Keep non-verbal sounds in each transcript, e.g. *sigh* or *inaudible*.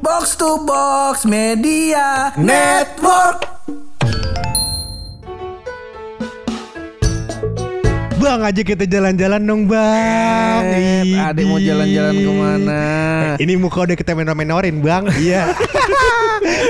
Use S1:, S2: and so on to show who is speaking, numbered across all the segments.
S1: Box to Box Media Network.
S2: Bang aja kita jalan-jalan dong bang
S3: Eh, adik mau jalan-jalan ke mana?
S2: Ini muka udah kita menor-menorin bang Iya *laughs*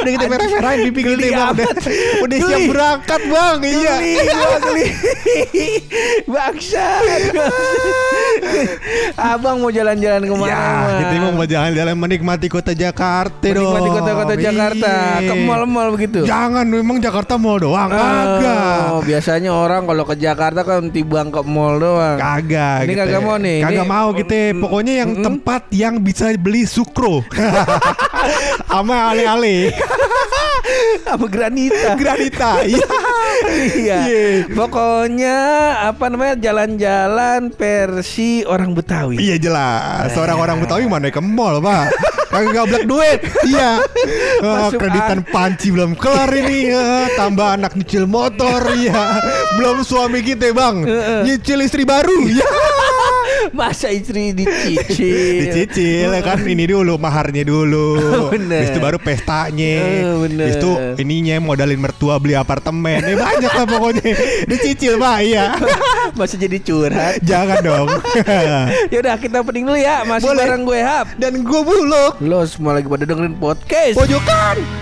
S2: Udah kita merah-merahin pipi
S3: Geli
S2: bang Udah, siap berangkat bang. Iya.
S3: Geli. Bangsat. Abang mau jalan-jalan ke
S2: mana?
S3: Ya,
S2: kita mau jalan-jalan menikmati kota Jakarta dong.
S3: Menikmati kota-kota Jakarta. Ke mall-mall begitu?
S2: Jangan, memang Jakarta mall doang Kagak.
S3: Oh, biasanya orang kalau ke Jakarta kan tibang ke mall doang.
S2: Kagak
S3: Ini
S2: gitu
S3: kagak
S2: ya.
S3: mau nih,
S2: Kagak mau kita Pokoknya yang tempat yang bisa beli sukro. *laughs* Sama ale-ale *laughs*
S3: Sama granita.
S2: Granita. *laughs* Iya.
S3: Iya.
S2: Iya.
S3: Pokoknya apa namanya jalan-jalan versi orang Betawi.
S2: Iya jelas. Seorang orang Betawi mana ke mall pak? Kagak gablak duit. Iya. *laughs* Eh,
S3: Masuk
S2: Kreditan panci belum kelar ini. Eh, Tambah anak nyicil motor. Iya. Belum suami kita bang. Nyicil istri baru. Iya *laughs*
S3: Masa istri dicicil.
S2: Dicicil ya kan? Ini dulu maharnya dulu. *laughs*
S3: Bener.
S2: Habis itu baru pestanya.
S3: Oh, bener.
S2: Habis itu ininya modalin mertua beli apartemen. Eh banyak lah pokoknya. *laughs* Dicicil pak Iya.
S3: Masa jadi curhat.
S2: Jangan dong.
S3: Yaudah kita pening dulu ya. Masih
S2: Boleh.
S3: bareng gue Hap.
S2: Dan gue buluk
S3: Lo semua lagi pada dengerin podcast.
S2: Pojokan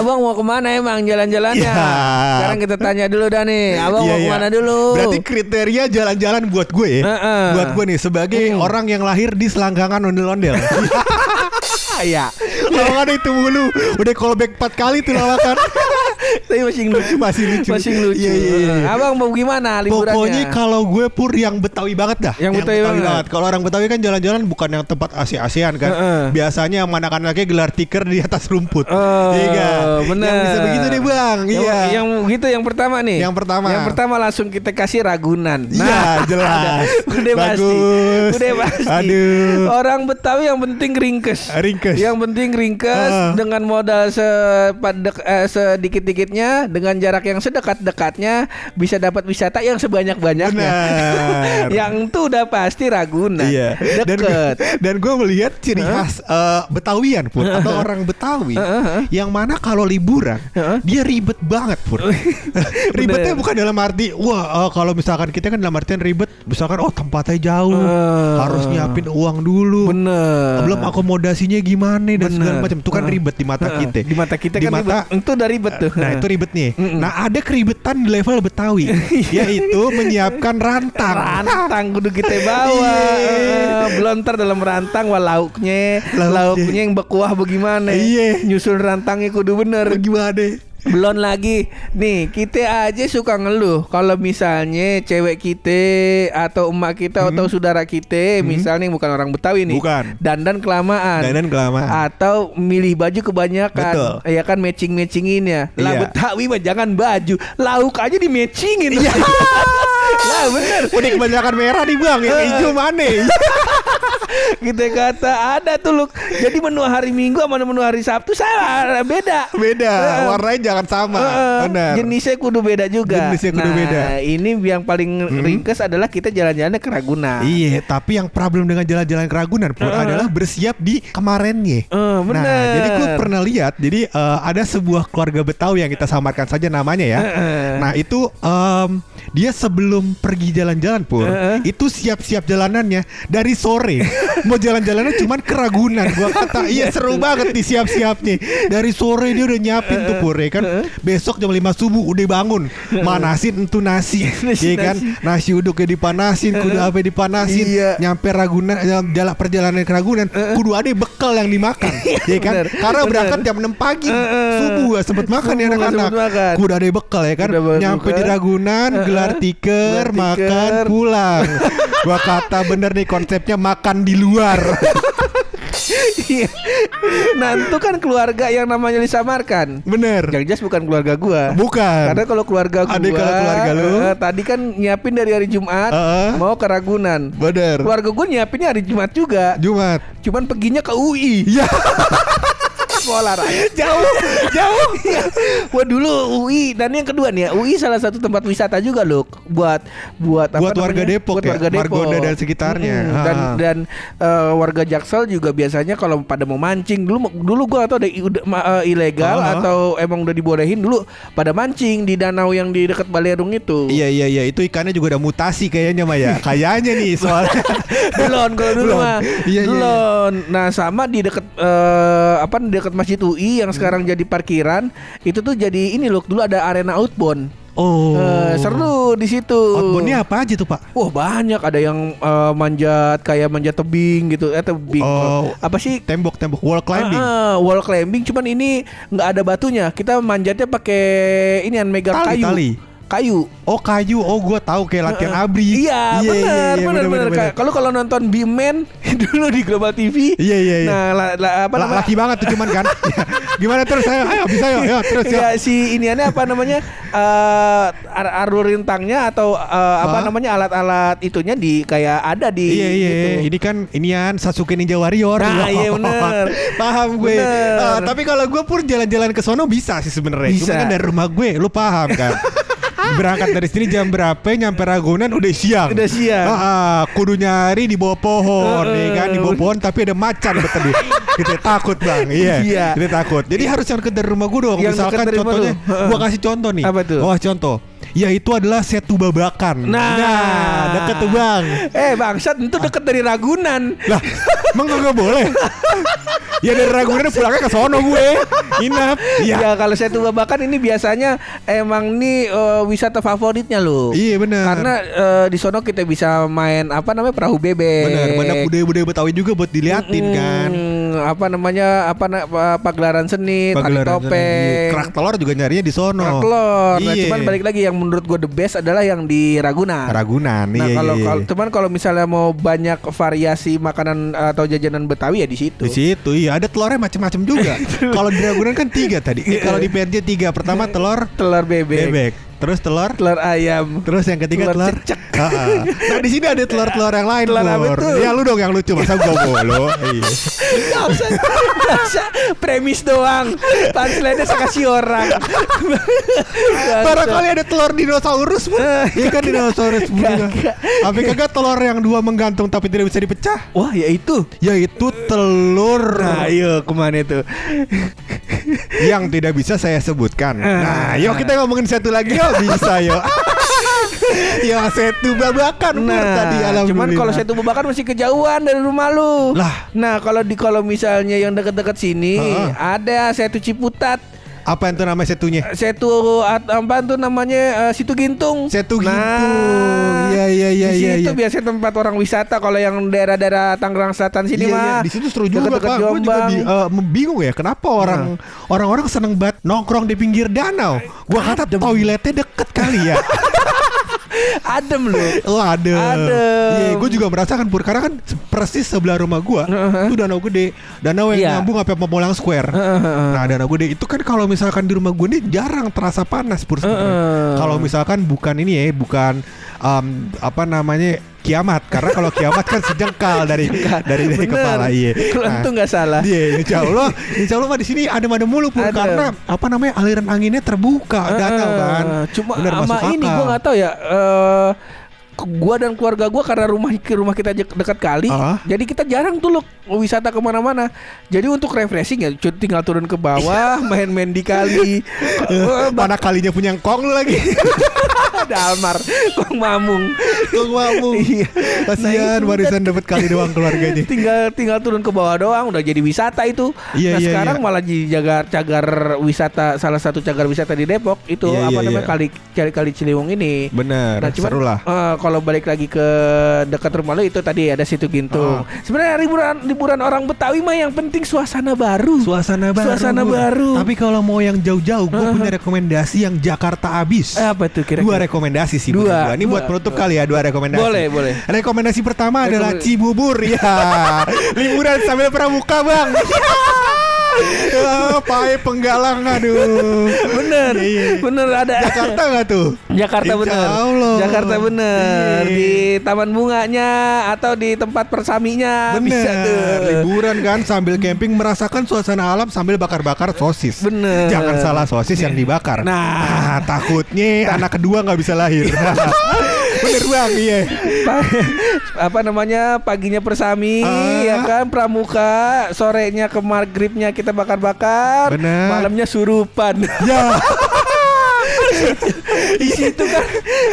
S3: Abang mau ke mana emang jalan-jalannya?
S2: Ya.
S3: Sekarang kita tanya dulu dah nih Abang
S2: Iya,
S3: mau
S2: iya.
S3: ke mana dulu?
S2: Berarti kriteria jalan-jalan buat gue ya
S3: Heeh.
S2: Buat gue nih sebagai orang yang lahir di selangkangan ondel-ondel *laughs*
S3: ya
S2: Lawakan itu mulu Udah callback 4 kali tuh lawakan *laughs*
S3: Tapi *laughs* masih lucu
S2: Masih lucu
S3: Masih lucu
S2: Iya, iya, iya.
S3: Abang mau gimana liburannya?
S2: Pokoknya kalau gue pur yang Betawi banget dah
S3: Yang Betawi banget.
S2: Kalau orang Betawi kan jalan-jalan bukan yang tempat Asia-Asian kan
S3: Heeh.
S2: Biasanya yang anak-anaknya gelar tikar di atas rumput
S3: Oh,
S2: Iya kan?
S3: bener.
S2: Yang bisa begitu deh bang
S3: Yang,
S2: Iya
S3: yang gitu yang pertama nih.
S2: Yang pertama.
S3: Yang pertama langsung kita kasih Ragunan.
S2: Iya *laughs* jelas
S3: udah pasti.
S2: Bagus
S3: Udah pasti.
S2: Aduh
S3: Orang Betawi yang penting ringkes.
S2: Ringkes.
S3: Yang penting ringkes
S2: Ah.
S3: dengan modal sepadek eh, sedikit-dikitnya dengan jarak yang sedekat-dekatnya bisa dapat wisata yang sebanyak-banyaknya. *laughs* Yang tuh udah pasti Ragunan.
S2: Iya. Dan
S3: Deket.
S2: dan gue melihat ciri khas eh, Betawian pun atau orang Betawi yang mana kalau liburan dia ribet banget pun. *laughs* Ribetnya bukan dalam arti wah eh, kalau misalkan kita kan dalam artian ribet misalkan oh tempatnya jauh harus nyiapin uang dulu.
S3: Bener.
S2: Belum akomodasinya gimana dan
S3: Bener.
S2: segala macam. Itu kan ribet di mata kita.
S3: Di mata kita
S2: Di
S3: kan
S2: mata
S3: ribet. Itu udah ribet tuh.
S2: Nah itu ribet nih
S3: Mm-mm.
S2: Nah ada keribetan di level Betawi *laughs* Yaitu menyiapkan rantang
S3: rantang kudu kita bawa *laughs*
S2: Iya.
S3: Eh, belum ntar dalam rantang wah lauknya
S2: Lauknya.
S3: lauknya yang bekuah bagaimana
S2: Iya.
S3: nyusul rantangnya kudu bener
S2: Gimana
S3: belum lagi nih kita aja suka ngeluh kalau misalnya cewek kita atau emak kita atau saudara kita misalnya yang bukan orang Betawi nih
S2: Hmm. Bukan.
S3: dandan kelamaan
S2: Dandan kelamaan
S3: atau milih baju kebanyakan
S2: Betul.
S3: ya kan matching matchingin ya lah
S2: Iya.
S3: Betawi mah jangan baju lauk aja di matchingin
S2: Iya. *laughs*
S3: lah bener.
S2: Udah kebanyakan merah nih bang. Yang hijau mana *laughs*
S3: kita kata. Ada tuh look jadi menu hari Minggu sama menu hari Sabtu saya beda.
S2: Beda.
S3: Eh,
S2: Warnanya jangan sama.
S3: Eh,
S2: Benar
S3: jenisnya kudu beda juga.
S2: Jenisnya kudu
S3: nah,
S2: beda.
S3: ini yang paling ringkes adalah kita jalan-jalannya ke Ragunan.
S2: Iya Tapi yang problem dengan jalan-jalan ke Ragunan Pur, Adalah bersiap di kemarinnya
S3: Eh, bener.
S2: Nah jadi gue pernah lihat Jadi eh, ada sebuah keluarga Betawi Yang kita samarkan saja namanya ya.
S3: Eh.
S2: Nah itu em, Dia sebelum pergi jalan-jalan pur
S3: Eh.
S2: Itu siap-siap jalanannya Dari sore. Mau jalan-jalannya cuman ke Ragunan Gua kata *laughs* iya seru banget nih siap-siapnya. Dari sore dia udah nyiapin tuh pur ya kan? Besok jam 5 subuh udah bangun. Manasin itu nasi *laughs* Iya kan? Nasi. Uduknya dipanasin Kudu apa dipanasin
S3: Iya.
S2: Nyampe Ragunan eh, Jalan perjalanan ke Ragunan Kudu ada bekal yang dimakan *laughs* Iya kan?
S3: bener,
S2: Karena
S3: bener.
S2: berangkat jam 6 pagi Subuh gak sempet makan ya anak-anak. Kudu ada bekal ya kan? Nyampe di Ragunan Gelar tiker Makan
S3: tiker.
S2: pulang. Gua kata bener nih konsepnya Makan di luar.
S3: Iya. nah itu kan keluarga yang namanya disamarkan
S2: Bener.
S3: Yang jelas bukan keluarga gua.
S2: Bukan.
S3: Karena kalau keluarga gua
S2: Ada kalau keluarga lu.
S3: eh, Tadi kan nyiapin dari hari Jumat
S2: Heeh.
S3: Mau ke Ragunan.
S2: Bener.
S3: Keluarga gua nyiapinnya hari Jumat juga.
S2: Jumat.
S3: Cuman perginya ke UI
S2: Iya *laughs*
S3: sekolah rakyat. *laughs*
S2: jauh, jauh.
S3: Iya. Wah dulu UI dan yang kedua nih ya UI salah satu tempat wisata juga loh buat buat apa
S2: Buat warga
S3: namanya?
S2: Depok
S3: buat
S2: ya,
S3: warga Depok
S2: Margonda dan sekitarnya.
S3: Mm-mm. dan dan eh, warga Jaksel juga biasanya kalau pada mau mancing dulu dulu gua atau ada eh, ilegal
S2: Ah.
S3: atau emang udah dibolehin dulu pada mancing di danau yang di dekat Balerung itu.
S2: Iya iya iya itu ikannya juga udah mutasi kayaknya Maya. *laughs* Kayaknya nih soalnya.
S3: Belon kalau dulu mah.
S2: Iya, iya.
S3: Belon. Nah, sama di dekat eh, apa di dekat Masjid UI yang sekarang jadi parkiran, itu tuh jadi ini loh, dulu ada arena outbound.
S2: Oh.
S3: Eh, seru di situ.
S2: Outboundnya apa aja tuh Pak?
S3: Wah banyak ada yang eh, manjat kayak manjat tebing gitu eh tebing
S2: Oh.
S3: apa sih
S2: Tembok-tembok wall climbing.
S3: Ah, ah, wall climbing cuman ini nggak ada batunya kita manjatnya pakai ini yang megang
S2: Tali,
S3: kayu
S2: tali.
S3: Kayu
S2: Oh kayu, oh gua tahu kayak latihan abri.
S3: Iya, benar, benar, benar. Kayak Kalau kalau nonton Bimen *laughs* dulu di Global TV.
S2: Iya, iya, iya.
S3: Nah, la, la- apa
S2: La-
S3: namanya?
S2: laki banget tuh cuman kan. *laughs* Gimana terus ayo, ayo bisa ayo, ayo terus ya.
S3: Ya, si iniannya apa namanya? Eh ar- arur rintangnya atau eh, apa namanya alat-alat itunya di kayak ada di
S2: Iya iya,
S3: gitu.
S2: ini kan inian Sasuke Ninja Warrior.
S3: Nah, iya, *laughs* bener.
S2: paham gue.
S3: Bener.
S2: Ah, tapi kalau gue pun jalan-jalan ke sono bisa sih sebenarnya.
S3: Bisa.
S2: Cuma kan dari rumah gue, lu paham kan? *laughs* Berangkat dari sini jam berapa nyampe Ragunan udah siang.
S3: Udah siang.
S2: Ah, ah, kudu nyari di bawah pohon,
S3: Heeh.
S2: nih kan di bawah pohon tapi ada macan betul *laughs* Kita takut bang, iya.
S3: Iya.
S2: Kita takut. Jadi harus yang dekat dari rumah gue dong.
S3: Yang
S2: Misalkan contohnya, gue kasih contoh nih.
S3: Apa tuh?
S2: Oh contoh. Yaitu adalah Setu Babakan.
S3: Nah.
S2: deket tuh bang.
S3: Eh bangsat itu deket dari Ragunan.
S2: Lah, emang gak boleh? *laughs* ya dari Ragunan pulangnya ke sono gue. Inap.
S3: Ya,
S2: Iya.
S3: kalau saya tuh babakan ini biasanya emang nih eh, wisata favoritnya loh.
S2: Iya benar.
S3: Karena eh, di sono kita bisa main apa namanya perahu bebek.
S2: benar, banyak budaya-budaya Betawi juga buat diliatin kan.
S3: Hmm, apa namanya apa na- apa- pagelaran seni,
S2: Pagelaran
S3: topeng,
S2: seni. Kerak telur juga nyarinya di sono.
S3: kerak telur. Nah,
S2: Iya.
S3: cuman balik lagi yang menurut gue the best adalah yang di Ragunan.
S2: Ragunan.
S3: Nah
S2: iya,
S3: kalau
S2: iya,
S3: kalau
S2: iya.
S3: cuman kalau misalnya mau banyak variasi makanan atau jajanan Betawi ya di situ.
S2: Di situ iya ada telurnya macam-macam juga. *laughs* kalau di Ragunan kan tiga tadi. Eh, kalau di PRJ tiga. Pertama *laughs* telur
S3: Telur bebek,
S2: bebek, terus telur
S3: telur ayam.
S2: Terus yang ketiga
S3: Telur
S2: telur,
S3: cecek.
S2: Ha-ha. Nah di sini ada telur-telur yang lain
S3: Telur apa tuh?
S2: Ya lu dong yang lucu masa gua mulu. Iya.
S3: Gak usah, gak usah premis doang. Punchline-nya saya kasih orang. *laughs*
S2: Barangkali ada telur dinosaurus pun. Iya kan dinosaurus pun. Tapi kagak telur yang dua menggantung tapi tidak bisa dipecah.
S3: Wah ya itu.
S2: Yaitu telur
S3: Nah ayo ke mana itu? *laughs*
S2: yang tidak bisa saya sebutkan. Nah, yuk kita ngomongin satu lagi yuk bisa yuk. *laughs* ya satu babakan
S3: Nah,
S2: tadi
S3: cuman
S2: alhamdulillah.
S3: kalau tuh babakan masih kejauhan dari rumah lu.
S2: Lah.
S3: Nah, kalau di kalau misalnya yang dekat-dekat sini
S2: Heeh.
S3: ada Setu Ciputat,
S2: apa yang tuh nama setunya?
S3: Setu apa tuh namanya eh, Situ Gintung.
S2: Setu
S3: Nah,
S2: Gintung. Iya iya iya
S3: di
S2: iya.
S3: situ
S2: iya.
S3: biasanya tempat orang wisata kalau yang daerah-daerah Tangerang Selatan sini
S2: iya,
S3: mah.
S2: iya. di situ seru juga pak. Gue juga
S3: Jombang.
S2: bi- eh, bingung ya kenapa orang orang-orang seneng banget nongkrong di pinggir danau. Gua kata toiletnya deket kali ya. *laughs*
S3: Adem loh.
S2: Oh ada.
S3: Adem.
S2: Iya, gue juga merasakan pur karena kan persis sebelah rumah gua itu danau gede, danau yang
S3: Iya.
S2: nyambung sampai Pemolang Square. Nah danau gede itu kan kalau misalkan di rumah gue ini jarang terasa panas pur.
S3: Heeh.
S2: Kalau misalkan bukan ini ya, bukan em, apa namanya kiamat karena kalau kiamat kan sejengkal dari dari dari
S3: Bener.
S2: kepala iya.
S3: Kelentung nggak salah.
S2: Iya, insya Allah, insya Allah mah di sini ada ada mulu
S3: Adem.
S2: karena apa namanya aliran anginnya terbuka danau kan.
S3: Cuma
S2: Bener,
S3: sama
S2: masuk
S3: ini gua nggak tahu ya. eh gua dan keluarga gua karena rumah ke rumah kita dekat kali,
S2: Ah.
S3: jadi kita jarang tuh loh wisata ke mana-mana. Jadi untuk refreshing ya tinggal turun ke bawah, main-main di kali. *laughs* Eh,
S2: Mana kalinya punya kong lagi. *laughs*
S3: Dalmar, kong mamung.
S2: Kong mamung.
S3: Iya.
S2: Kasihan
S3: Nah,
S2: warisan dapat kali doang keluarganya.
S3: tinggal tinggal turun ke bawah doang udah jadi wisata itu.
S2: Iya,
S3: nah
S2: iya,
S3: sekarang
S2: iya.
S3: malah jadi cagar cagar wisata salah satu cagar wisata di Depok itu
S2: Iya,
S3: apa
S2: iya,
S3: namanya
S2: iya.
S3: kali kali kali Ciliwung ini.
S2: Bener,
S3: Nah, cuman
S2: seru lah.
S3: eh, kalau balik lagi ke dekat rumah lo itu tadi ada situ Gintung.
S2: Oh.
S3: Sebenarnya liburan liburan orang Betawi mah yang penting suasana baru.
S2: Suasana baru.
S3: Suasana
S2: gua.
S3: baru.
S2: Tapi kalau mau yang jauh-jauh, gue punya rekomendasi yang Jakarta abis.
S3: Apa tuh kira-kira?
S2: Dua rekomendasi sih
S3: Dua.
S2: Ini
S3: dua,
S2: buat penutup
S3: dua.
S2: kali ya dua rekomendasi.
S3: Boleh, boleh.
S2: Rekomendasi pertama adalah
S3: Rekomendasi.
S2: Cibubur ya. *laughs* Liburan sambil pramuka, Bang. *laughs* Ya, Pai penggalang aduh.
S3: Bener,
S2: Iya, iya.
S3: bener ada.
S2: Jakarta nggak tuh?
S3: Jakarta
S2: Insya
S3: bener.
S2: Allah.
S3: Jakarta bener.
S2: Iya.
S3: Di taman bunganya atau di tempat persaminya
S2: Bener,
S3: bisa tuh.
S2: liburan kan sambil camping merasakan suasana alam sambil bakar-bakar sosis.
S3: Bener.
S2: Jangan salah sosis yang dibakar.
S3: Nah.
S2: takutnya anak kedua nggak bisa lahir. *laughs* Bener bang, iya.
S3: Pa- apa namanya paginya persami
S2: Ah.
S3: ya kan? Pramuka sorenya ke maghribnya kita bakar-bakar. Malamnya surupan.
S2: Ya, *laughs*
S3: di situ kan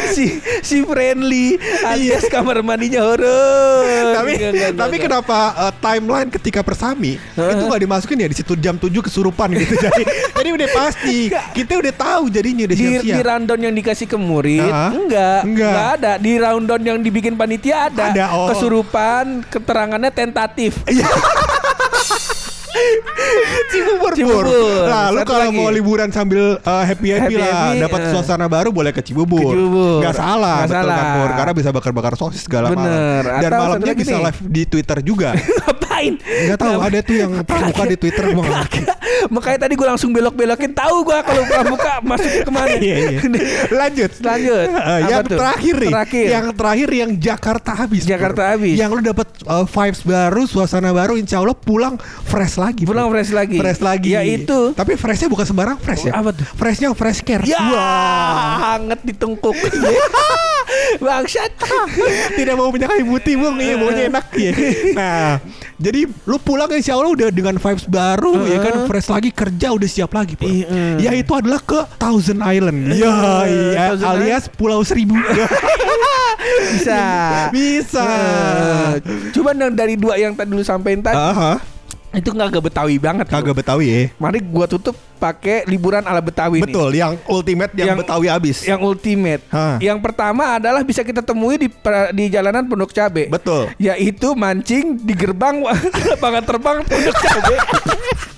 S3: si si friendly alias kamar mandinya horor
S2: Iya. tapi
S3: Enggak, enggak,
S2: tapi
S3: enggak.
S2: kenapa uh, timeline ketika persami itu nggak dimasukin ya di situ jam 7 kesurupan gitu. *laughs* jadi jadi udah pasti kita udah tahu jadinya udah
S3: di, di
S2: siap-siap.
S3: rundown yang dikasih ke murid
S2: Ah.
S3: enggak,
S2: Enggak.
S3: enggak ada di rundown yang dibikin panitia ada,
S2: Ada, oh.
S3: kesurupan keterangannya tentatif *laughs* *laughs*
S2: Cibubur,
S3: Cibubur.
S2: Nah, lu
S3: Satu
S2: kalau
S3: lagi.
S2: mau liburan sambil happy happy lah, dapat
S3: eh.
S2: suasana baru boleh ke Cibubur.
S3: Ke Cibubur.
S2: Gak salah,
S3: Nggak
S2: betul
S3: salah.
S2: kan Pur? Karena bisa bakar-bakar sosis segala
S3: Bener.
S2: malam. Dan
S3: Atau
S2: malamnya bisa live di Twitter juga. *laughs*
S3: ngapain
S2: Gak tahu ada tuh yang pramuka di Twitter ngerti. *laughs*
S3: Makanya tadi gue langsung belok-belokin tahu gue kalau pramuka masuk ke mana. *laughs*
S2: Iya, iya. *laughs* Lanjut.
S3: Lanjut. Apa
S2: yang
S3: tuh?
S2: terakhir nih.
S3: Terakhir.
S2: Yang terakhir yang Jakarta habis.
S3: Jakarta habis.
S2: Yang lu dapat uh, vibes baru, suasana baru, insya Allah pulang fresh lagi.
S3: Pulang fresh lagi.
S2: Fresh lagi.
S3: Ya itu.
S2: Tapi freshnya bukan sembarang fresh ya.
S3: Apa tuh?
S2: Freshnya fresh care.
S3: Ya,
S2: Wah.
S3: hangat ditengkuk. Bangsat.
S2: Tidak mau minyak kayu putih bung Iya maunya enak ya. Nah Jadi lu pulang insya Allah udah dengan vibes baru ya kan Fresh lagi kerja udah siap lagi Pur.
S3: Iya.
S2: Ya itu adalah ke Thousand Island Ya iya
S3: Thousand
S2: Alias Pulau Seribu *laughs*
S3: Bisa.
S2: Bisa
S3: Eh, Cuman yang dari dua yang tadi lu sampein tadi
S2: Aha,
S3: itu nggak agak betawi banget.
S2: Kagak. Betawi ya
S3: Mari gua tutup pakai liburan ala betawi nih.
S2: Betul yang ultimate yang,
S3: Yang-
S2: Betawi abis
S3: Yang ultimate.
S2: Hah.
S3: Yang pertama adalah bisa kita temui di di jalanan Pondok Cabe.
S2: Betul
S3: Yaitu mancing di gerbang *laughs* lapangan terbang Pondok Cabe. *laughs*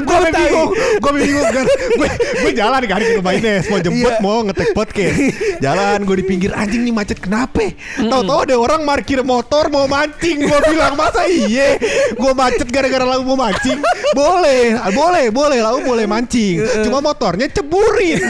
S2: Gue bingung. Gue bingung kan Gue gue jalan kan ke rumah Ines Mau jemput
S3: Iya.
S2: mau ngetek podcast. Jalan gue di pinggir Anjing nih macet kenapa? Tahu-tahu ada orang parkir motor Mau mancing. Gue bilang masa iya Gue macet gara-gara lalu mau mancing. Boleh Boleh Boleh lalu boleh mancing. Cuma motornya ceburin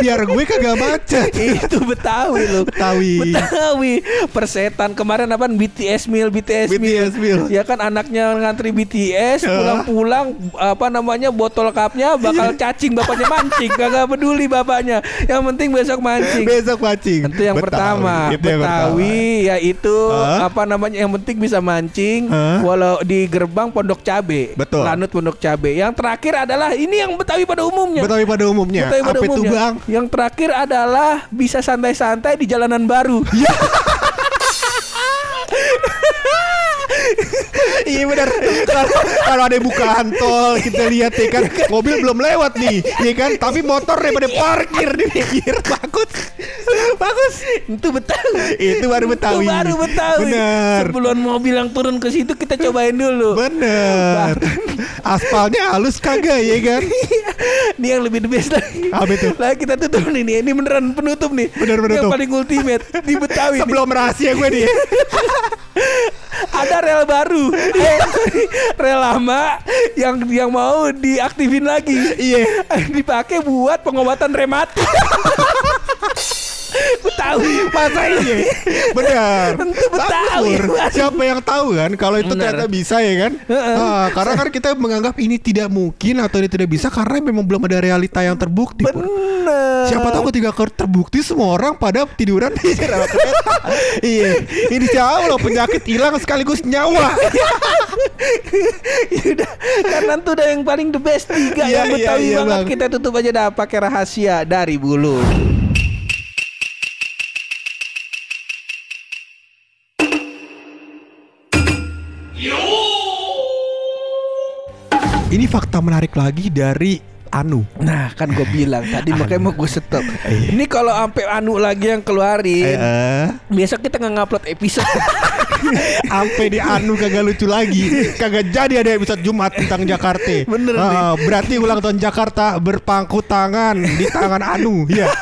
S2: Biar gue kagak macet.
S3: Itu Betawi loh.
S2: Betawi.
S3: Betawi. Persetan. Kemarin apa BTS meal BTS,
S2: BTS meal.
S3: Ya kan anaknya ngantri BTS pulang-pulang apa namanya botol cupnya bakal cacing bapaknya mancing kagak peduli bapaknya. Yang penting besok mancing.
S2: Besok mancing
S3: Itu yang
S2: Betawi.
S3: pertama
S2: Itu yang
S3: Betawi yaitu
S2: Hah?
S3: apa namanya yang penting bisa mancing
S2: Hah?
S3: walau di gerbang Pondok Cabe.
S2: Betul.
S3: Lanut Pondok Cabe. Yang terakhir adalah ini yang Betawi pada umumnya.
S2: Betawi pada umumnya
S3: Betawi pada
S2: Apa itu
S3: umumnya.
S2: bang
S3: Yang terakhir adalah bisa santai-santai di jalanan baru. *laughs*
S2: Iya benar. Kalau ada bukaan tol kita lihat ya kan mobil belum lewat nih, ya kan? Tapi motor daripada parkir di pinggir bagus. Bagus.
S3: Itu Betawi.
S2: Itu baru Betawi.
S3: Itu baru Betawi.
S2: Bener.
S3: Sebelum mobil yang turun ke situ kita cobain dulu.
S2: Bener. Aspalnya halus kagak ya kan?
S3: Ini yang lebih the best lagi.
S2: Apa itu?
S3: Lah kita tutup nih, nih. Ini beneran penutup nih.
S2: Bener penutup.
S3: Yang paling ultimate di Betawi. *laughs*
S2: Sebelum rahasia gue nih. *laughs*
S3: Ada rel baru. Eh, rel lama yang yang mau diaktifin lagi.
S2: Iya.
S3: Dipakai buat pengobatan rematik. *laughs* Betawi.
S2: Masa iya? Benar.
S3: Tentu Betawi.
S2: Bagus, Pur. Siapa yang tahu kan kalau itu
S3: Benar.
S2: ternyata bisa ya kan? Ah, karena kan kita menganggap ini tidak mungkin atau ini tidak bisa karena memang belum ada realita yang terbukti. Pur.
S3: Bener.
S2: Siapa tahu ketika terbukti semua orang pada tiduran di *laughs* iya, ini jauh loh penyakit hilang sekaligus nyawa. *laughs*
S3: Yaudah, karena itu udah yang paling the best tiga
S2: Iya,
S3: yang
S2: iya,
S3: Betawi
S2: iya,
S3: banget
S2: Bang.
S3: kita tutup aja dah pakai rahasia dari bulu.
S2: Ini fakta menarik lagi dari Anu.
S3: Nah kan gue bilang tadi *laughs* makanya mau gue stop.
S2: Iya.
S3: Ini kalau sampai anu lagi yang keluarin,
S2: Eh,
S3: besok kita nggak ngupload episode. *laughs*
S2: sampai di Anu kagak lucu lagi. Kagak jadi ada episode Jumat tentang Jakarta. *laughs*
S3: Bener
S2: Ah, berarti ulang tahun Jakarta berpangku tangan di tangan Anu. Iya.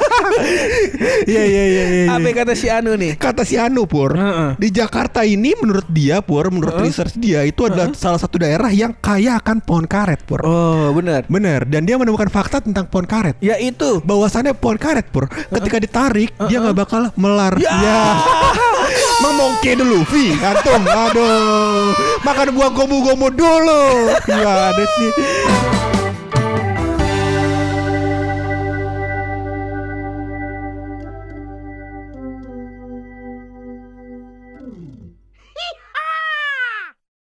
S2: Iya iya iya iya.
S3: Apa yang kata si Anu nih?
S2: Kata si Anu Pur,
S3: Heeh.
S2: di Jakarta ini menurut dia Pur, menurut research dia itu adalah salah satu daerah yang kaya akan pohon karet Pur.
S3: Oh, benar.
S2: Bener, dan dia menemukan fakta tentang pohon karet.
S3: Ya itu.
S2: bahwasannya pohon karet pur ketika ditarik dia nggak bakal melar
S3: Ya.
S2: ya memongke dulu Vi antum aduh makan buah gomu-gomu dulu gimana sih